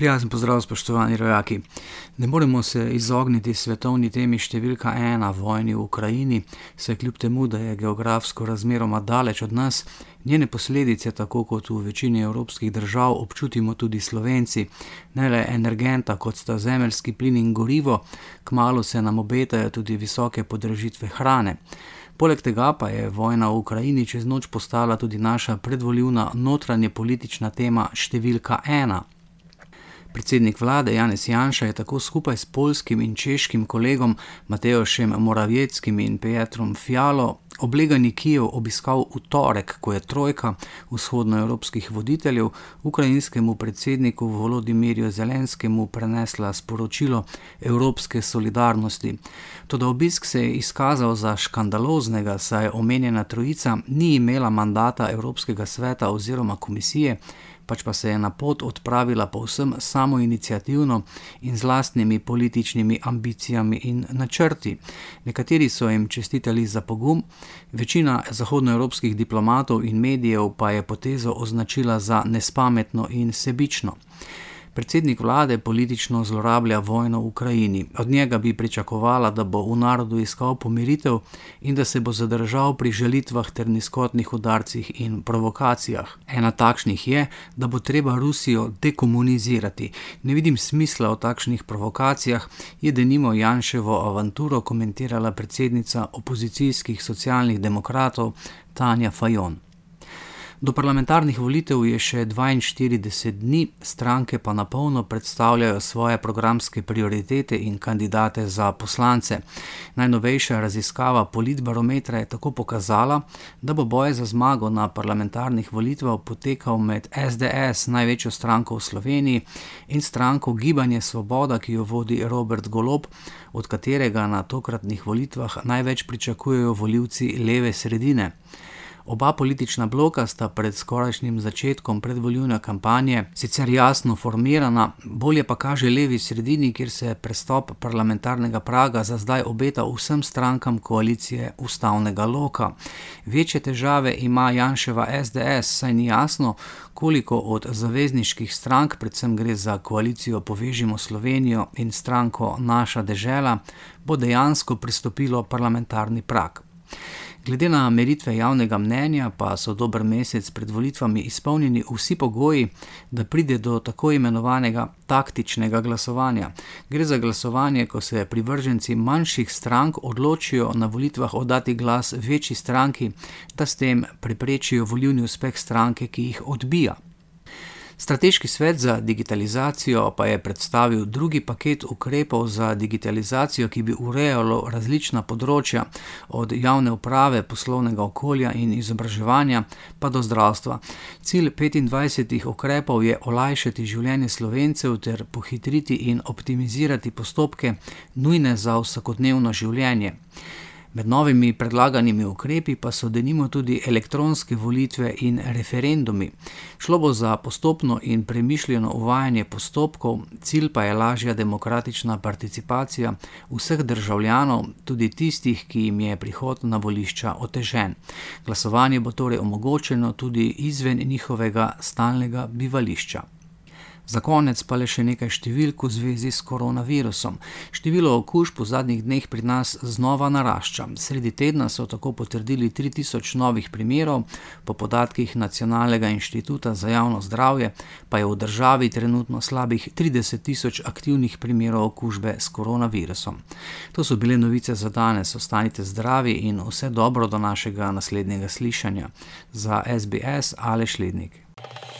Prijazen pozdrav, spoštovani rojaki. Ne moremo se izogniti svetovni temi številka ena vojni v Ukrajini, saj kljub temu, da je geografsko razmeroma daleč od nas, njene posledice, tako kot v večini evropskih držav, občutimo tudi slovenci. Ne le energenta, kot sta zemeljski plin in gorivo, kmalo se nam obetajo tudi visoke podražitve hrane. Poleg tega pa je vojna v Ukrajini čez noč postala tudi naša predvoljivna notranje politična tema številka ena. Predsednik vlade Janez Janša je tako skupaj s polskim in češkim kolegom Mateošem Moraveckim in Petrom Fialo oblegani Kijev obiskal v torek, ko je trojka vzhodnoevropskih voditeljev ukrajinskemu predsedniku Volodimirju Zelenskemu prenesla sporočilo evropske solidarnosti. Toda obisk se je izkazal za škandaloznega, saj omenjena trojica ni imela mandata Evropskega sveta oziroma komisije, pač pa se je na pot odpravila povsem samoinicijativno in z lastnimi političnimi ambicijami in načrti. Nekateri so jim čestitali za pogum, večina zahodnoevropskih diplomatov in medijev pa je potezo označila za nespametno in sebično. Predsednik vlade politično zlorablja vojno v Ukrajini. Od njega bi pričakovala, da bo v narodu iskal pomiritev in da se bo zadržal pri želitvah ter nizkotnih udarcih in provokacijah. Ena takšnih je, da bo treba Rusijo dekomunizirati. Ne vidim smisla v takšnih provokacijah, je denimo Janševo avanturo komentirala predsednica opozicijskih socialnih demokratov Tanja Fajon. Do parlamentarnih volitev je še 42 dni, stranke pa na polno predstavljajo svoje programske prioritete in kandidate za poslance. Najnovejša raziskava Politbarometra je tako pokazala, da bo boj za zmago na parlamentarnih volitvah potekal med SDS, največjo stranko v Sloveniji, in stranko Gibanje Svoboda, ki jo vodi Robert Golob, od katerega na tokratnih volitvah največ pričakujejo voljivci leve sredine. Oba politična bloka sta pred skorajšnjim začetkom predvoljune kampanje sicer jasno formirana, bolje pa kaže levi sredini, kjer se prestop parlamentarnega praga za zdaj obeta vsem strankam koalicije ustavnega loka. Večje težave ima Janševa SDS, saj ni jasno, koliko od zavezniških strank, predvsem gre za koalicijo Povežimo Slovenijo in stranko Naša dežela, bo dejansko pristopilo parlamentarni prak. Glede na meritve javnega mnenja, pa so dober mesec pred volitvami izpolnjeni vsi pogoji, da pride do tako imenovanega taktičnega glasovanja. Gre za glasovanje, ko se privrženci manjših strank odločijo na volitvah oddati glas večji stranki, da s tem preprečijo volivni uspeh stranke, ki jih odbija. Strateški svet za digitalizacijo pa je predstavil drugi paket ukrepov za digitalizacijo, ki bi urejalo različna področja, od javne uprave, poslovnega okolja in izobraževanja pa do zdravstva. Cilj 25 ukrepov je olajšati življenje slovencev ter pohitriti in optimizirati postopke, nujne za vsakodnevno življenje. Med novimi predlaganimi ukrepi pa so denimo tudi elektronske volitve in referendumi. Šlo bo za postopno in premišljeno uvajanje postopkov, cilj pa je lažja demokratična participacija vseh državljanov, tudi tistih, ki jim je prihod na volišča otežen. Glasovanje bo torej omogočeno tudi izven njihovega stalnega bivališča. Za konec pa le še nekaj številk v zvezi s koronavirusom. Število okužb v zadnjih dneh pri nas znova narašča. Sredi tedna so tako potrdili 3000 novih primerov, po podatkih Nacionalnega inštituta za javno zdravje pa je v državi trenutno slabih 30 tisoč aktivnih primerov okužbe s koronavirusom. To so bile novice za danes. Ostanite zdravi in vse dobro do našega naslednjega slišanja. Za SBS ali Šlednik.